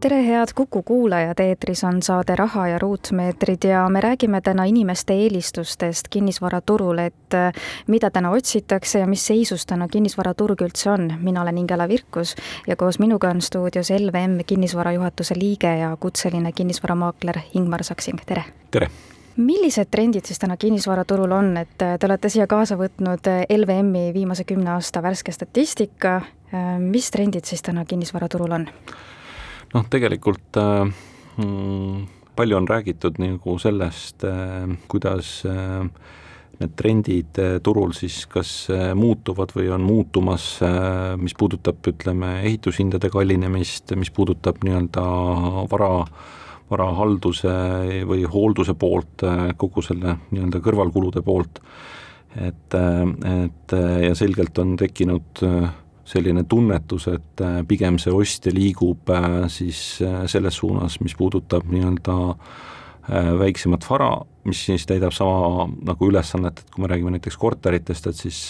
tere, head Kuku kuulajad, eetris on saade Raha ja ruutmeetrid ja me räägime täna inimeste eelistustest kinnisvaraturul, et äh, mida täna otsitakse ja mis seisus täna kinnisvaraturg üldse on. mina olen Ingela Virkus ja koos minuga on stuudios LVM kinnisvara juhatuse liige ja kutseline kinnisvaramaakler Ingmar Saksing, tere! tere! millised trendid siis täna kinnisvaraturul on, et äh, te olete siia kaasa võtnud äh, LVM-i viimase kümne aasta värske statistika, mis trendid siis täna kinnisvaraturul on? Noh, tegelikult äh, mm, palju on räägitud nagu sellest äh,, kuidas äh, need trendid turul siis kas muutuvad või on muutumas, mis puudutab, ütleme, ehitushindade kallinemist, mis puudutab nii-öelda vara, varahalduse või hoolduse poolt, kogu selle nii-öelda kõrvalkulude poolt, et, et ja selgelt on tekkinud äh, selline tunnetus, et äh, pigem see ostja liigub äh, siis äh, selles suunas, mis puudutab nii-öelda väiksemat vara, mis siis täidab sama nagu ülesannet, et kui me räägime näiteks korteritest, et siis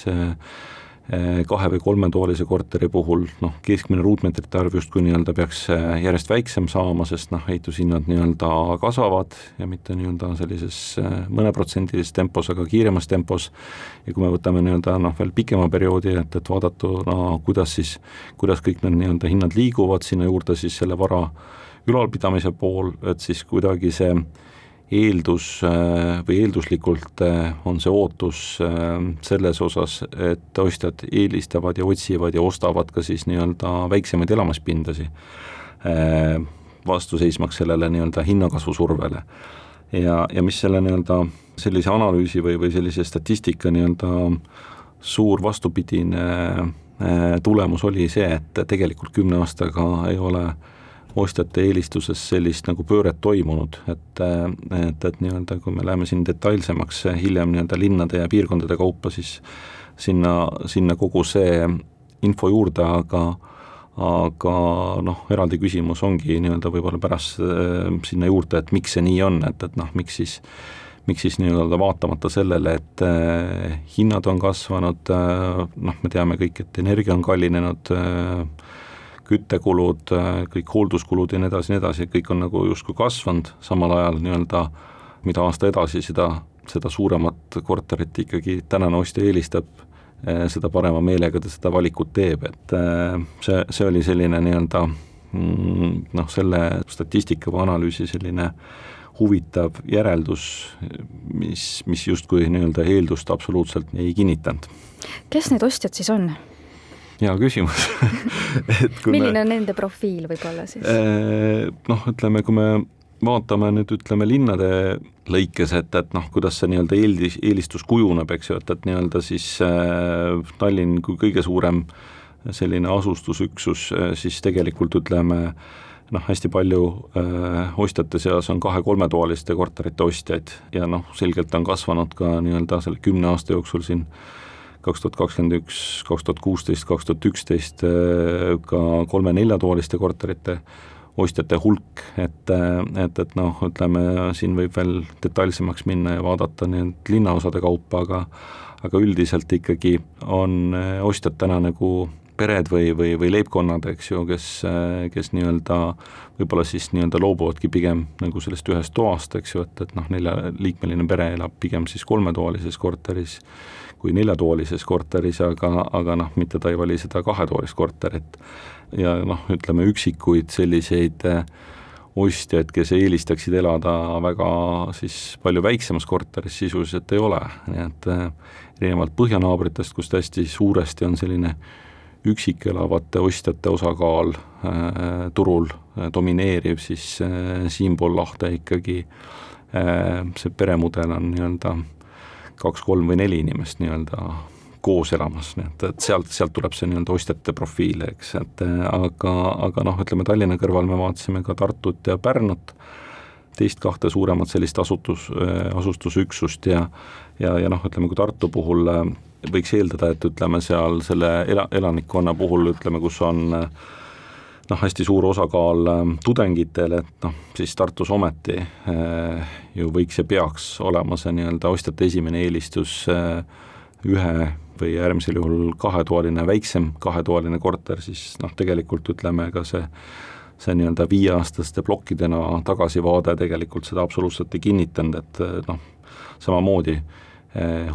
kahe- või kolmetoalise korteri puhul noh, keskmine ruutmeetrite arv justkui nii-öelda peaks eh, järjest väiksem saama, sest noh, ehitushinnad nii-öelda kasvavad ja mitte nii-öelda sellises eh, mõneprotsendilises tempos, aga kiiremas tempos, ja kui me võtame nii-öelda noh, veel pikema perioodi, et, et vaadatuna no,, kuidas siis, kuidas kõik need nii-öelda hinnad liiguvad, sinna juurde siis selle vara ülalpidamise pool, et siis kuidagi see eeldus äh, või eelduslikult äh, on see ootus äh, selles osas, et ostjad eelistavad ja otsivad ja ostavad ka siis nii-öelda väiksemaid elamispindasi, vastu seismaks sellele nii-öelda hinnakasvu survele. ja, ja mis selle nii-öelda sellise analüüsi või, või sellise statistika nii-öelda suur vastupidine tulemus oli see, et tegelikult kümne aastaga ei ole äh, ostjate eelistuses sellist nagu pööret toimunud, et, et, et nii-öelda kui me läheme siin detailsemaks hiljem nii-öelda linnade ja piirkondade kaupa, siis sinna, sinna kogu see info juurde, aga aga noh, eraldi küsimus ongi nii-öelda võib-olla pärast äh, sinna juurde, et miks see nii on, et, et noh, miks siis miks siis nii-öelda vaatamata sellele, et äh, hinnad on kasvanud äh,, noh, me teame kõik, et energia on kallinenud äh,, küttekulud, kõik hoolduskulud ja nii edasi, nii edasi, kõik on nagu justkui kasvanud, samal ajal nii-öelda mida aasta edasi, seda, seda suuremat korterit ikkagi tänane ostja eelistab, eh, seda parema meelega ta seda valikut teeb, et eh, see, see oli selline nii-öelda mm, noh, selle statistika või analüüsi selline huvitav järeldus, mis, mis justkui nii-öelda eeldust absoluutselt ei kinnitanud. kes need ostjad siis on? Hea küsimus milline me, on nende profiil võib-olla siis? Eh, noh, ütleme, kui me vaatame nüüd ütleme linnade lõikes, et, et noh, kuidas see nii-öelda eelis, eelistus kujuneb, eks ju, et, et nii-öelda siis äh, Tallinn kui kõige suurem selline asustusüksus, eh, siis tegelikult ütleme noh, hästi palju äh, ostjate seas on kahe-kolmetoaliste korterite ostjaid ja noh, selgelt on kasvanud ka nii-öelda selle kümne aasta jooksul siin äh, kaks tuhat kakskümmend üks, kaks tuhat kuusteist, kaks tuhat üksteist äh, ka kolme-neljatoaliste korterite ostjate hulk, et, äh, et, et noh, ütleme siin võib veel detailsemaks minna ja vaadata need linnaosade kaupa, aga aga üldiselt ikkagi on äh, ostjad täna nagu pered või, või, või leibkonnad, eks ju, kes, kes nii-öelda võib-olla siis nii-öelda loobuvadki pigem nagu sellest ühest toast, eks ju, et, et noh, neljaliikmeline pere elab pigem siis kolmetoalises korteris kui neljatoalises korteris, aga, aga noh, mitte ta ei vali seda kahetoalist korterit. ja noh, ütleme üksikuid selliseid eh, ostjaid, kes eelistaksid elada väga siis palju väiksemas korteris, sisuliselt ei ole, nii et eh, erinevalt põhjanaabritest, kus tõesti suuresti on selline üksik elavate ostjate osakaal äh, turul äh, domineeriv, siis äh, siinpool lahte ikkagi äh, see peremudel on nii-öelda kaks, kolm või neli inimest nii-öelda koos elamas, nii et, et sealt, sealt tuleb see nii-öelda ostjate profiil, eks, et aga, aga noh, ütleme Tallinna kõrval me vaatasime ka Tartut ja Pärnut, teist kahte suuremat sellist asutus, asustusüksust ja ja, ja noh, ütleme kui Tartu puhul võiks eeldada, et ütleme seal selle ela, elanikkonna puhul ütleme, kus on noh, hästi suur osakaal tudengitel, et noh, siis Tartus ometi eh, ju võiks ja peaks olema see nii-öelda ostjate esimene eelistus eh, ühe või äärmisel juhul kahetoaline, väiksem kahetoaline korter, siis noh, tegelikult ütleme ka see see nii-öelda viieaastaste plokkidena tagasivaade tegelikult seda absoluutselt ei kinnitanud, et noh, samamoodi eh,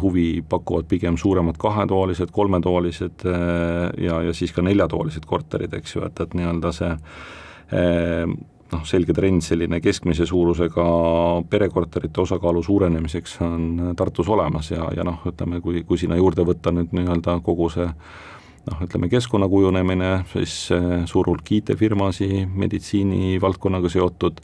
huvi pakuvad pigem suuremad kahetoalised, kolmetoalised eh, ja, ja siis ka neljatoalised korterid, eks ju, et, et nii-öelda see eh, noh, selge trend selline keskmise suurusega perekorterite osakaalu suurenemiseks on Tartus olemas ja, ja noh, ütleme, kui, kui sinna juurde võtta nüüd nii-öelda kogu see noh, ütleme keskkonna kujunemine, siis suur hulk IT-firmasid, meditsiinivaldkonnaga seotud,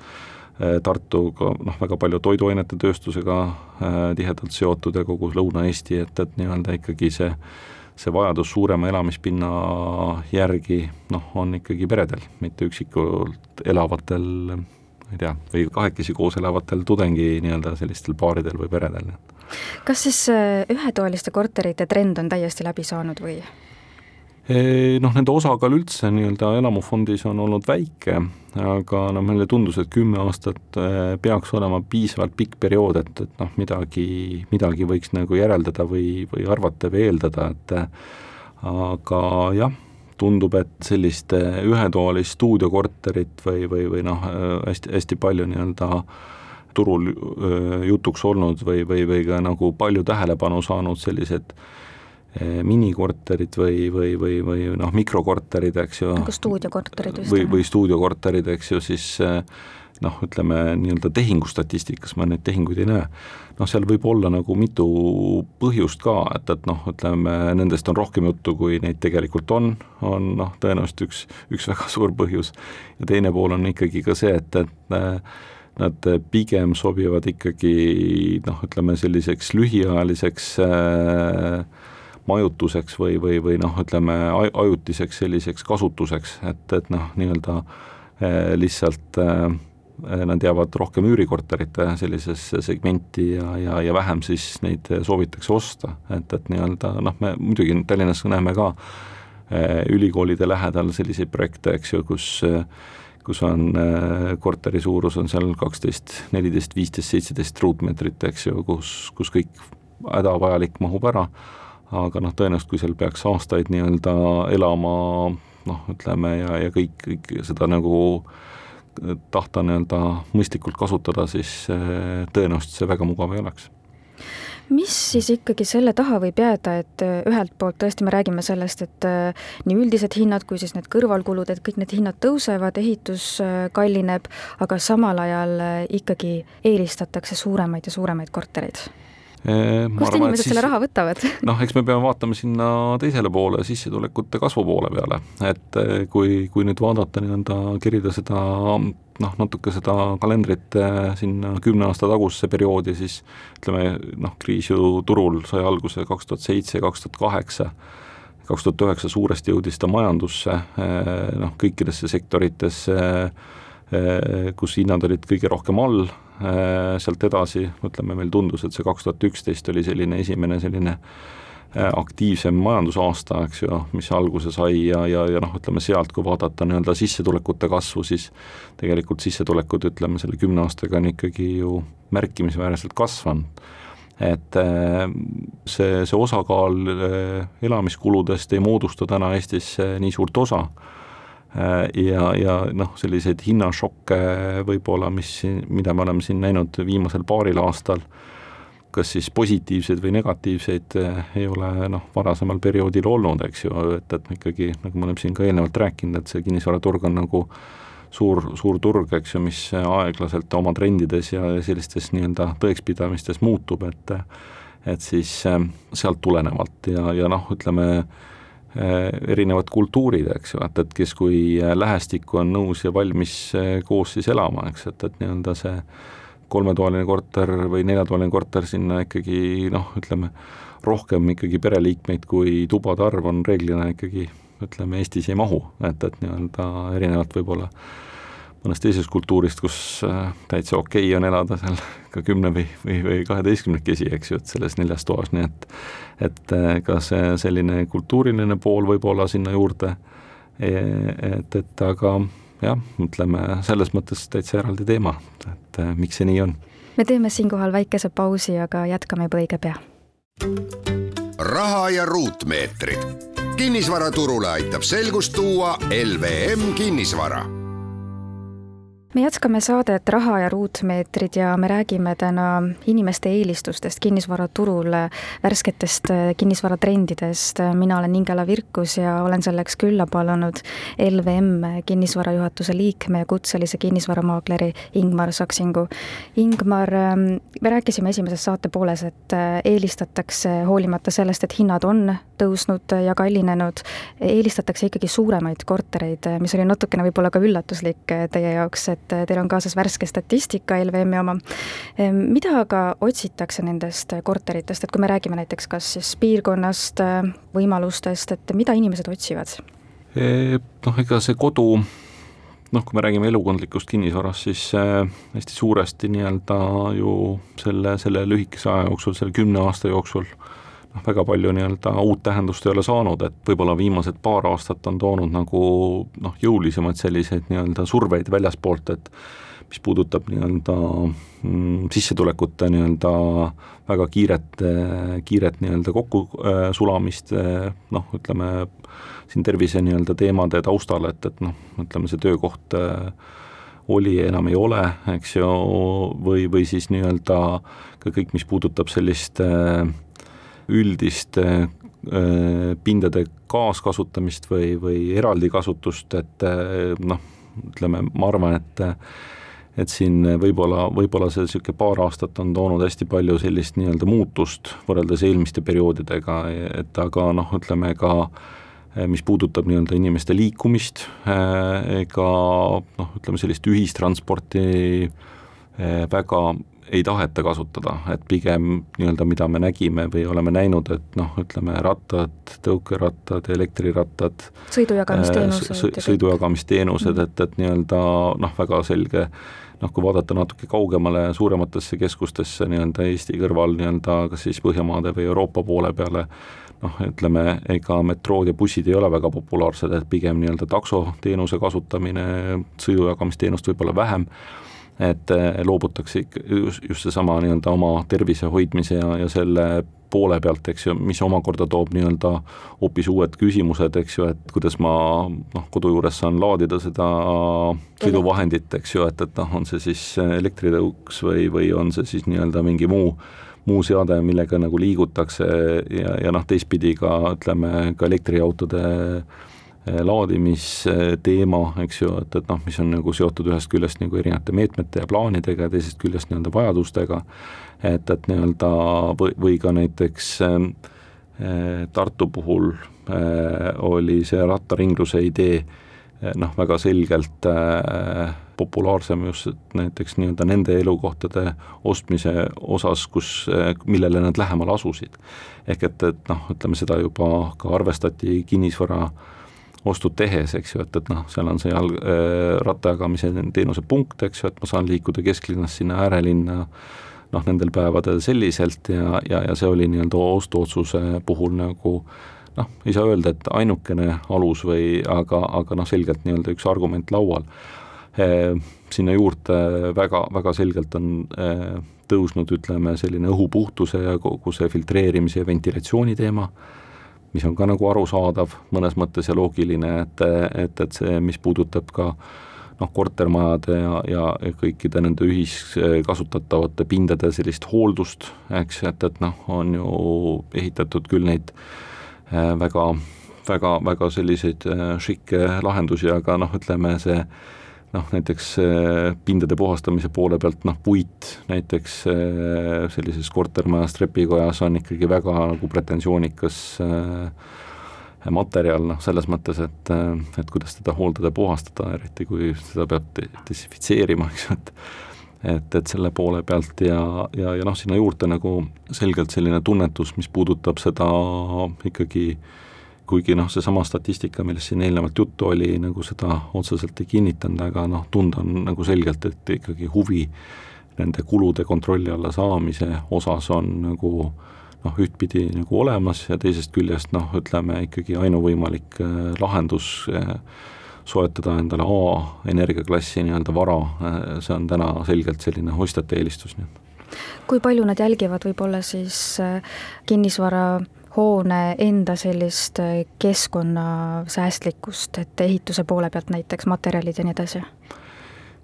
Tartuga noh, väga palju toiduainete tööstusega äh, tihedalt seotud ja kogu Lõuna-Eesti, et, et nii-öelda ikkagi see see vajadus suurema elamispinna järgi noh, on ikkagi peredel, mitte üksikult elavatel ma ei tea, või kahekesi koos elavatel tudengi nii-öelda sellistel paaridel või peredel. kas siis äh, ühetoaliste korterite trend on täiesti läbi saanud või? Noh, nende osakaal üldse nii-öelda elamufondis on olnud väike, aga no meile tundus, et kümme aastat eh, peaks olema piisavalt pikk periood, et, et noh, midagi, midagi võiks nagu järeldada või, või arvata või eeldada, et aga jah, tundub, et sellist eh, ühetoalist stuudiokorterit või, või, või noh, hästi, hästi palju nii-öelda turul jutuks olnud või, või, või ka nagu palju tähelepanu saanud sellised Eh, minikorterid või, või, või, või noh, mikrokorterid, eks ju. nagu stuudiokorterid vist. või, või stuudiokorterid, eks ju, siis eh, noh, ütleme nii-öelda tehingustatistikas ma neid tehinguid ei näe. noh, seal võib olla nagu mitu põhjust ka, et, et noh, ütleme nendest on rohkem juttu, kui neid tegelikult on, on noh, tõenäoliselt üks, üks väga suur põhjus. ja teine pool on ikkagi ka see, et, et eh, nad pigem sobivad ikkagi noh, ütleme selliseks lühiajaliseks äh, majutuseks või, või, või noh, ütleme ajutiseks selliseks kasutuseks, et, et noh, nii-öelda eh, lihtsalt eh, nad jäävad rohkem üürikorterite sellisesse segmenti ja, ja, ja vähem siis neid soovitakse osta, et, et nii-öelda noh, me muidugi Tallinnas näeme ka eh, ülikoolide lähedal selliseid projekte, eks ju, kus kus on korteri suurus on seal kaksteist, neliteist, viisteist, seitseteist ruutmeetrit, eks ju, kus, kus kõik hädavajalik mahub ära aga noh, tõenäoliselt kui seal peaks aastaid nii-öelda elama noh, ütleme ja, ja kõik, kõik seda nagu tahta nii-öelda mõistlikult kasutada, siis eh, tõenäoliselt see väga mugav ei oleks. Mis siis ikkagi selle taha võib jääda, et eh, ühelt poolt tõesti me räägime sellest, et nii üldised hinnad kui siis need kõrvalkulud, et kõik need hinnad tõusevad, ehitus kallineb, aga samal ajal ikkagi eelistatakse suuremaid ja suuremaid kortereid kust inimesed siis, selle raha võtavad? noh, eks me peame vaatama sinna teisele poole, sissetulekute kasvu poole peale, et kui, kui nüüd vaadata nii-öelda, kerida seda noh, natuke seda kalendrit sinna kümne aasta tagusesse perioodi, siis ütleme noh, kriis ju turul sai alguse kaks tuhat seitse, kaks tuhat kaheksa, kaks tuhat üheksa suuresti jõudis ta majandusse, noh, kõikidesse sektoritesse, kus hinnad olid kõige rohkem all, Äh, sealt edasi, ütleme, meil tundus, et see kaks tuhat üksteist oli selline esimene selline äh, aktiivsem majandusaasta, eks ju, mis alguse sai ja, ja, ja noh, ütleme sealt, kui vaadata nii-öelda sissetulekute kasvu, siis tegelikult sissetulekud, ütleme selle kümne aastaga on ikkagi ju märkimisväärselt kasvanud. et äh, see, see osakaal elamiskuludest ei moodusta täna Eestis nii suurt osa Äh, ja, ja noh, selliseid hinnašokke võib-olla, mis, mida me oleme siin näinud viimasel paaril aastal, kas siis positiivseid või negatiivseid, äh, ei ole noh, varasemal perioodil olnud, eks ju, et, et ikkagi, nagu me oleme siin ka eelnevalt rääkinud, et see kinnisvaraturg on nagu suur, suur turg, eks ju, mis aeglaselt oma trendides ja sellistes nii-öelda tõekspidamistes muutub, et et siis äh, sealt tulenevalt ja, ja noh, ütleme, Äh, erinevad kultuurid, eks ju, et, et kes kui lähestikku on nõus ja valmis äh, koos siis elama, eks, et, et nii-öelda see kolmetoaline korter või neljatoaline korter sinna ikkagi noh, ütleme, rohkem ikkagi pereliikmeid kui tubade arv on reeglina ikkagi ütleme, Eestis ei mahu, et, et nii-öelda erinevalt võib-olla mõnest teisest kultuurist, kus äh, täitsa okei okay on elada seal ka kümne või, või, või kaheteistkümnekesi, eks ju, et selles neljas toas, nii et et äh, ka see selline kultuuriline pool võib olla sinna juurde, e, et, et aga jah, ütleme selles mõttes täitsa eraldi teema, et äh, miks see nii on. me teeme siinkohal väikese pausi, aga jätkame juba õige pea. raha ja ruutmeetrid kinnisvaraturule aitab selgust tuua LVM kinnisvara me jätkame saadet Raha ja ruutmeetrid ja me räägime täna inimeste eelistustest kinnisvaraturul, värsketest kinnisvaratrendidest. mina olen Ingela Virkus ja olen selleks külla palunud LVM kinnisvara juhatuse liikme ja kutselise kinnisvaramaakleri Ingmar Saksingu. Ingmar, me rääkisime esimeses saate pooles, et eelistatakse hoolimata sellest, et hinnad on tõusnud ja kallinenud, eelistatakse ikkagi suuremaid kortereid, mis oli natukene võib-olla ka üllatuslik teie jaoks, et teil on kaasas värske statistika LVM-i oma. mida aga otsitakse nendest korteritest, et kui me räägime näiteks kas siis piirkonnast, võimalustest, et mida inimesed otsivad? E, noh, ega see kodu noh, kui me räägime elukondlikust kinnisvarast, siis äh, hästi suuresti nii-öelda ju selle, selle lühikese aja jooksul, selle kümne aasta jooksul noh, väga palju nii-öelda uut tähendust ei ole saanud, et võib-olla viimased paar aastat on toonud nagu noh, jõulisemaid selliseid nii-öelda surveid väljaspoolt, et mis puudutab nii-öelda mm, sissetulekute nii-öelda väga kiiret, kiiret nii-öelda kokkusulamist äh, noh, ütleme siin tervise nii-öelda teemade taustal, et, et noh, ütleme see töökoht äh, oli, enam ei ole, eks ju, või, või siis nii-öelda ka kõik, mis puudutab sellist äh, üldist äh, pindade kaaskasutamist või, või eraldi kasutust, et äh, noh, ütleme, ma arvan, et et siin võib-olla, võib-olla see niisugune paar aastat on toonud hästi palju sellist nii-öelda muutust võrreldes eelmiste perioodidega, et aga noh, ütleme ka mis puudutab nii-öelda inimeste liikumist, ega noh, ütleme sellist ühistransporti väga ei taheta kasutada, et pigem nii-öelda, mida me nägime või oleme näinud, et noh, ütleme rattad, tõukerattad, elektrirrattad, sõidujagamisteenused äh, sõidujagamisteenused mm, -hmm. et, et nii-öelda noh, väga selge noh, kui vaadata natuke kaugemale suurematesse keskustesse nii-öelda Eesti kõrval nii-öelda kas siis Põhjamaade või Euroopa poole peale, noh, ütleme, ega metrood ja bussid ei ole väga populaarsed, et pigem nii-öelda taksoteenuse kasutamine, sõidujagamisteenust võib-olla vähem et eh, loobutakse ikka just, just seesama nii-öelda oma tervise hoidmise ja, ja selle poole pealt, eks ju, mis omakorda toob nii-öelda hoopis uued küsimused, eks ju, et kuidas ma noh, kodu juures saan laadida seda sõiduvahendit, eks ju, et, et noh, on see siis elektritõuks või, või on see siis nii-öelda mingi muu muu seade, millega nagu liigutakse ja, ja noh, teistpidi ka ütleme, ka elektriautode äh, laadimisteema, eks ju, et, et noh, mis on nagu seotud ühest küljest nagu erinevate meetmete ja plaanidega ja teisest küljest nii-öelda vajadustega, et, et nii-öelda või, või ka näiteks äh, Tartu puhul äh, oli see rattaringluse idee noh, väga selgelt äh, populaarsem just näiteks nii-öelda nende elukohtade ostmise osas, kus, millele nad lähemal asusid. ehk et, et noh, ütleme seda juba ka arvestati kinnisvara äh, ostud tehes, eks ju, et, et noh, seal on see jalg äh,, rattajagamise teenuse punkt, eks ju, et ma saan liikuda kesklinnast sinna äärelinna noh, nendel päevadel selliselt ja, ja, ja see oli nii-öelda ostuotsuse puhul nagu noh, ei saa öelda, et ainukene alus või aga, aga noh, selgelt nii-öelda üks argument laual e,. Sinna juurde väga, väga selgelt on e, tõusnud, ütleme, selline õhupuhtuse ja kogu see filtreerimise ja ventilatsiooni teema mis on ka nagu arusaadav mõnes mõttes ja loogiline, et, et, et see, mis puudutab ka noh, kortermajade ja, ja kõikide nende ühiskasutatavate pindade sellist hooldust, eks, et, et noh, on ju ehitatud küll neid äh, väga, väga, väga selliseid äh, šikke lahendusi, aga noh, ütleme see noh, näiteks äh, pindade puhastamise poole pealt noh, puit näiteks äh, sellises kortermajas trepikojas on ikkagi väga nagu pretensioonikas äh, materjal, noh selles mõttes, et, et kuidas teda hooldada ja puhastada, eriti kui seda peab desinfitseerima, eks ju, et et, et selle poole pealt ja, ja, ja noh, sinna juurde nagu selgelt selline tunnetus, mis puudutab seda ikkagi kuigi noh, seesama statistika, millest siin eelnevalt juttu oli, nagu seda otseselt ei kinnitanud, aga noh, tunda on nagu selgelt, et ikkagi huvi nende kulude kontrolli alla saamise osas on nagu noh, ühtpidi nagu olemas ja teisest küljest noh, ütleme ikkagi ainuvõimalik äh, lahendus äh, soetada endale A energiaklassi nii-öelda vara, äh, see on täna selgelt selline ostjate eelistus, nii et. Kui palju nad jälgivad võib-olla siis kinnisvara hoone enda sellist keskkonnasäästlikkust, et ehituse poole pealt näiteks materjalid ja nii edasi?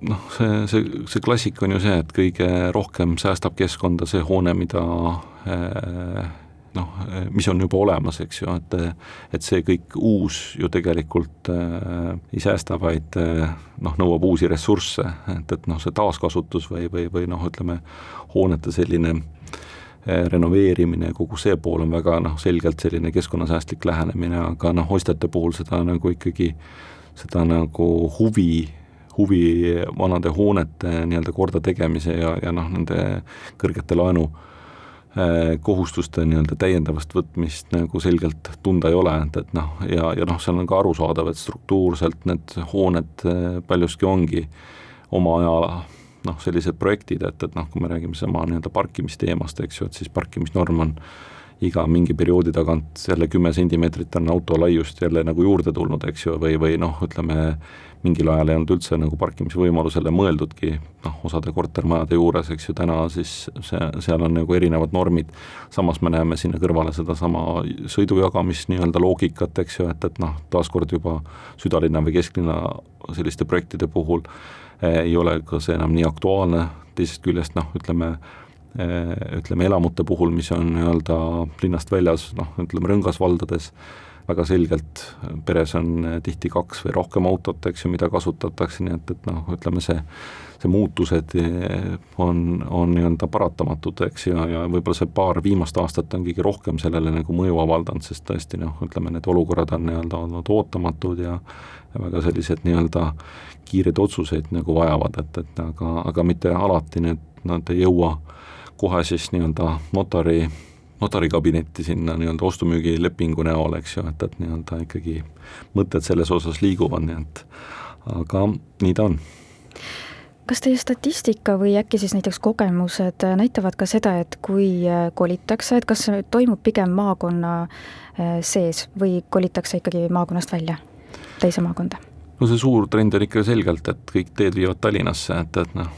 noh, see, see, see klassika on ju see, et kõige rohkem säästab keskkonda see hoone, mida eh, noh, mis on juba olemas, eks ju, et et see kõik uus ju tegelikult äh, ei säästa, vaid äh, noh, nõuab uusi ressursse, et, et noh, see taaskasutus või, või, või noh, ütleme, hoonete selline äh, renoveerimine, kogu see pool on väga noh, selgelt selline keskkonnasäästlik lähenemine, aga noh, ostjate puhul seda nagu ikkagi, seda nagu huvi huvi vanade hoonete nii-öelda kordategemise ja, ja noh, nende kõrgete laenu äh, kohustuste nii-öelda täiendavast võtmist nagu selgelt tunda ei ole, et, et noh, ja, ja noh, seal on ka arusaadav, et struktuurselt need hooned äh, paljuski ongi oma aja noh, sellised projektid, et, et noh, kui me räägime sama nii-öelda parkimisteemast, eks ju, et siis parkimisnorm on iga mingi perioodi tagant jälle kümme sentimeetrit on auto laiust jälle nagu juurde tulnud, eks ju, või, või noh, ütleme mingil ajal ei olnud üldse nagu parkimisvõimalusele mõeldudki, noh, osade kortermajade juures, eks ju, täna siis see, seal on nagu erinevad normid, samas me näeme sinna kõrvale sedasama sõidujagamist nii-öelda loogikat, eks ju, et, et noh, taaskord juba südalinna või kesklinna selliste projektide puhul ei ole ka see enam nii aktuaalne, teisest küljest noh, ütleme eh, ütleme elamute puhul, mis on nii-öelda linnast väljas, noh, ütleme rõngasvaldades, väga selgelt peres on eh, tihti kaks või rohkem autot, eks ju, mida kasutatakse, nii et, et noh, ütleme see, see muutused eh, on, on nii-öelda paratamatud, eks, ja, ja võib-olla see paar viimast aastat on kõige rohkem sellele nagu mõju avaldanud, sest tõesti noh, ütleme need olukorrad on nii-öelda olnud ootamatud ja ja väga sellised nii-öelda kiireid otsuseid nagu vajavad, et, et aga, aga mitte alati need, nad ei jõua kohe siis nii-öelda notari notarikabinetti sinna nii-öelda ostu-müügilepingu näol, eks ju, et, et nii-öelda ikkagi mõtted selles osas liiguvad, nii et aga nii ta on kas teie statistika või äkki siis näiteks kogemused näitavad ka seda, et kui äh, kolitakse, et kas toimub pigem maakonna äh, sees või kolitakse ikkagi maakonnast välja, teise maakonda? No see suur trend on ikka selgelt, et kõik teed viivad Tallinnasse, et, et noh,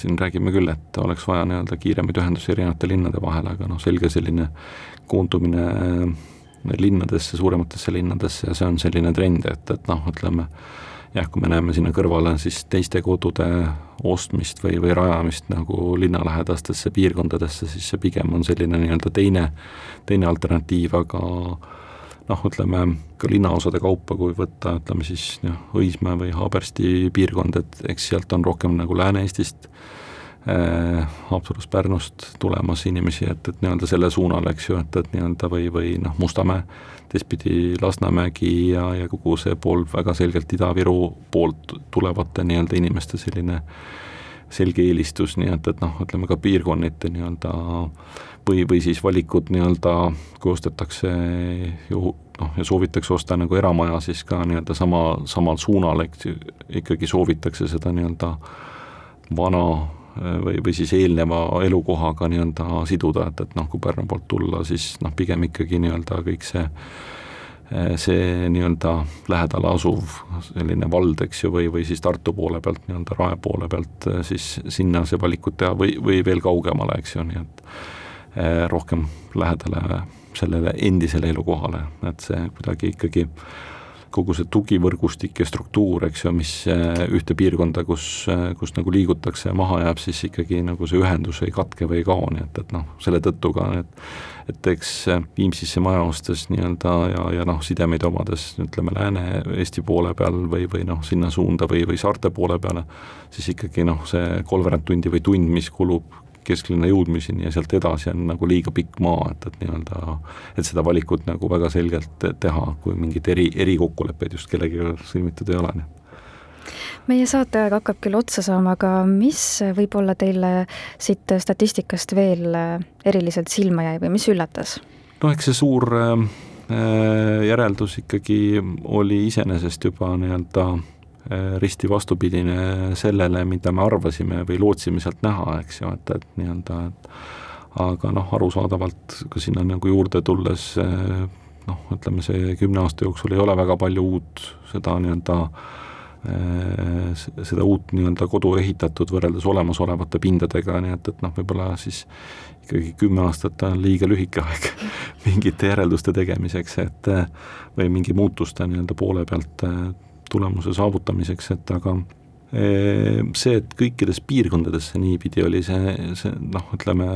siin räägime küll, et oleks vaja nii-öelda kiiremaid ühendusi erinevate linnade vahel, aga noh, selge selline koondumine linnadesse, suurematesse linnadesse ja see on selline trend, et, et noh, ütleme jah, kui me näeme sinna kõrvale siis teiste kodude ostmist või, või rajamist nagu linnalähedastesse piirkondadesse, siis see pigem on selline nii-öelda teine, teine alternatiiv, aga noh, ütleme ka linnaosade kaupa, kui võtta, ütleme siis noh, Õismäe või Haabersti piirkond, et eks sealt on rohkem nagu Lääne-Eestist äh,, Haapsalust, Pärnust tulemas inimesi, et, et nii-öelda selle suunal, eks ju, et, et nii-öelda või, või noh, Mustamäe, teistpidi Lasnamägi ja, ja kogu see pool väga selgelt Ida-Viru poolt tulevate nii-öelda inimeste selline selge eelistus, nii et, noh, ütleme ka piirkonniti nii-öelda või, või siis valikud nii-öelda, kui ostetakse ju noh, ja soovitakse osta nagu eramaja, siis ka nii-öelda sama, samal suunal, eks ju, ikkagi soovitakse seda nii-öelda vana või, või siis eelneva elukohaga nii-öelda siduda, et, et noh, kui Pärnu poolt tulla, siis noh, pigem ikkagi nii-öelda kõik see see nii-öelda lähedal asuv selline vald, eks ju, või, või siis Tartu poole pealt, nii-öelda Rae poole pealt, siis sinna see valikut teha või, või veel kaugemale, eks ju, nii et Eh, rohkem lähedale sellele endisele elukohale, et see kuidagi ikkagi kogu see tugivõrgustik ja struktuur, eks ju, mis eh, ühte piirkonda, kus, eh, kus nagu liigutakse maha jääb, siis ikkagi nagu see ühendus ei katke või ei kao, nii et, et noh, selle tõttu ka need et eks Viimsisse maja ostes nii-öelda ja, ja noh, sidemeid omades ütleme Lääne-Eesti poole peal või, või noh, sinna suunda või, või saarte poole peale, siis ikkagi noh, see kolmveerand tundi või tund, mis kulub kesklinna jõudmiseni ja sealt edasi on nagu liiga pikk maa, et, et nii-öelda, et seda valikut nagu väga selgelt teha, kui mingeid eri, erikokkuleppeid just kellegagi sõlmitud ei ole, meie saateaeg hakkab küll otsa saama, aga mis võib-olla teile siit statistikast veel eriliselt silma jäi või mis üllatas? no eks see suur äh, järeldus ikkagi oli iseenesest juba nii-öelda risti vastupidine sellele, mida me arvasime või lootsime sealt näha, eks ju, et, et nii-öelda, et aga noh, arusaadavalt ka sinna nagu juurde tulles noh, ütleme see kümne aasta jooksul ei ole väga palju uut seda nii-öelda seda uut nii-öelda kodu ehitatud võrreldes olemasolevate pindadega, nii et, et noh, võib-olla siis ikkagi kümme aastat on liiga lühike aeg mingite järelduste tegemiseks, et või mingi muutuste nii-öelda poole pealt tulemuse saavutamiseks, et aga see, et kõikides piirkondades see niipidi oli, see, see noh, ütleme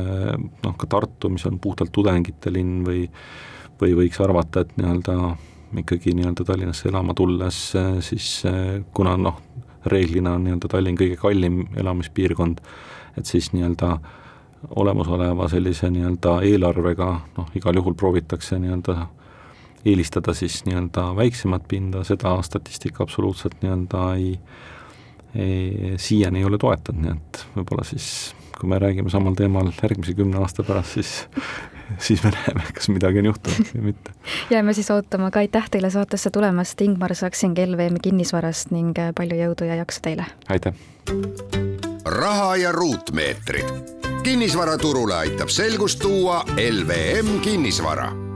noh, ka Tartu, mis on puhtalt tudengite linn või või võiks arvata, et nii-öelda ikkagi nii-öelda Tallinnasse elama tulles siis kuna noh, reeglina on nii-öelda Tallinn kõige kallim elamispiirkond, et siis nii-öelda olemasoleva sellise nii-öelda eelarvega noh, igal juhul proovitakse nii-öelda eelistada siis nii-öelda väiksemat pinda, seda statistika absoluutselt nii-öelda ei, ei, siiani ei ole toetanud, nii et võib-olla siis kui me räägime samal teemal järgmise kümne aasta pärast, siis siis me näeme, kas midagi on juhtunud või mitte. jääme siis ootama, aga aitäh teile saatesse tulemast, Ingmar Saksin LVM kinnisvarast ning palju jõudu ja jaksu teile! aitäh! raha ja ruutmeetrid. kinnisvaraturule aitab selgust tuua LVM kinnisvara